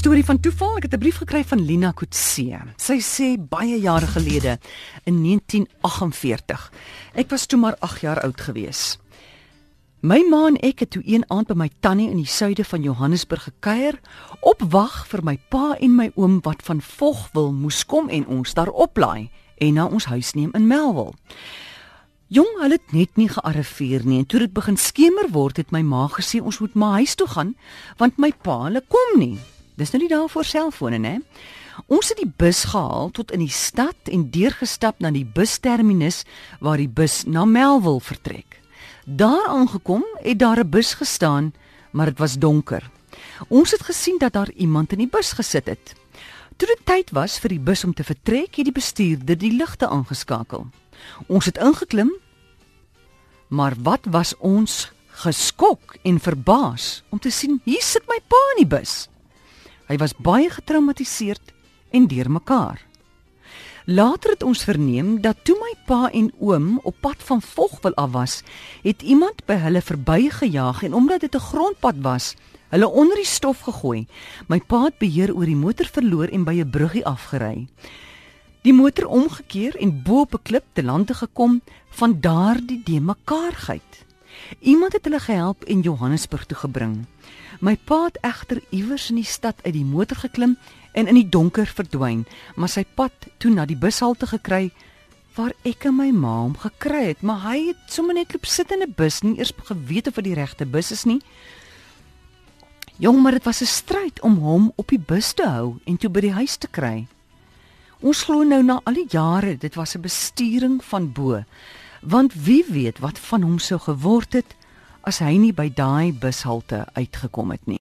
Storie van toeval. Ek het 'n brief gekry van Lina Kutse. Sy sê baie jare gelede in 1948. Ek was toe maar 8 jaar oud gewees. My ma en ek het toe een aand by my tannie in die suide van Johannesburg gekuier, op wag vir my pa en my oom wat van Vogwil moes kom en ons daar oplaai en na ons huis neem in Melville. Jong, hulle het net nie gearriveer nie en toe dit begin skemer word, het my ma gesê ons moet maar huis toe gaan want my pa hulle kom nie. Dis nou nie daar voor selfone nê. Ons het die bus gehaal tot in die stad en deurgestap na die busterminus waar die bus na Melville vertrek. Daar aangekom het daar 'n bus gestaan, maar dit was donker. Ons het gesien dat daar iemand in die bus gesit het. Toe dit tyd was vir die bus om te vertrek, het die bestuurder die ligte aangeskakel. Ons het ingeklim, maar wat was ons geskok en verbaas om te sien hier sit my pa in die bus. Hy was baie getraumatiseerd en deurmekaar. Later het ons verneem dat toe my pa en oom op pad van Vogwel af was, het iemand by hulle verbygejaag en omdat dit 'n grondpad was, hulle onder die stof gegooi. My pa het beheer oor die motor verloor en by 'n bruggie afgery. Die motor omgekeer en bo op 'n klip te lande gekom van daardie de mekaarheid. Iemand het hulle gehelp en Johannesburg toe gebring. My pa het egter iewers in die stad uit die motor geklim en in die donker verdwyn, maar sy pad toe na die bushalte gekry waar ek en my ma hom gekry het, maar hy het sommer net loop sit in 'n bus, nie eers geweet of dit die regte bus is nie. Jong, maar dit was 'n stryd om hom op die bus te hou en toe by die huis te kry. Ons glo nou na al die jare, dit was 'n bestuuring van bo. Want wie weet wat van hom sou geword het as hy nie by daai bushalte uitgekom het nie.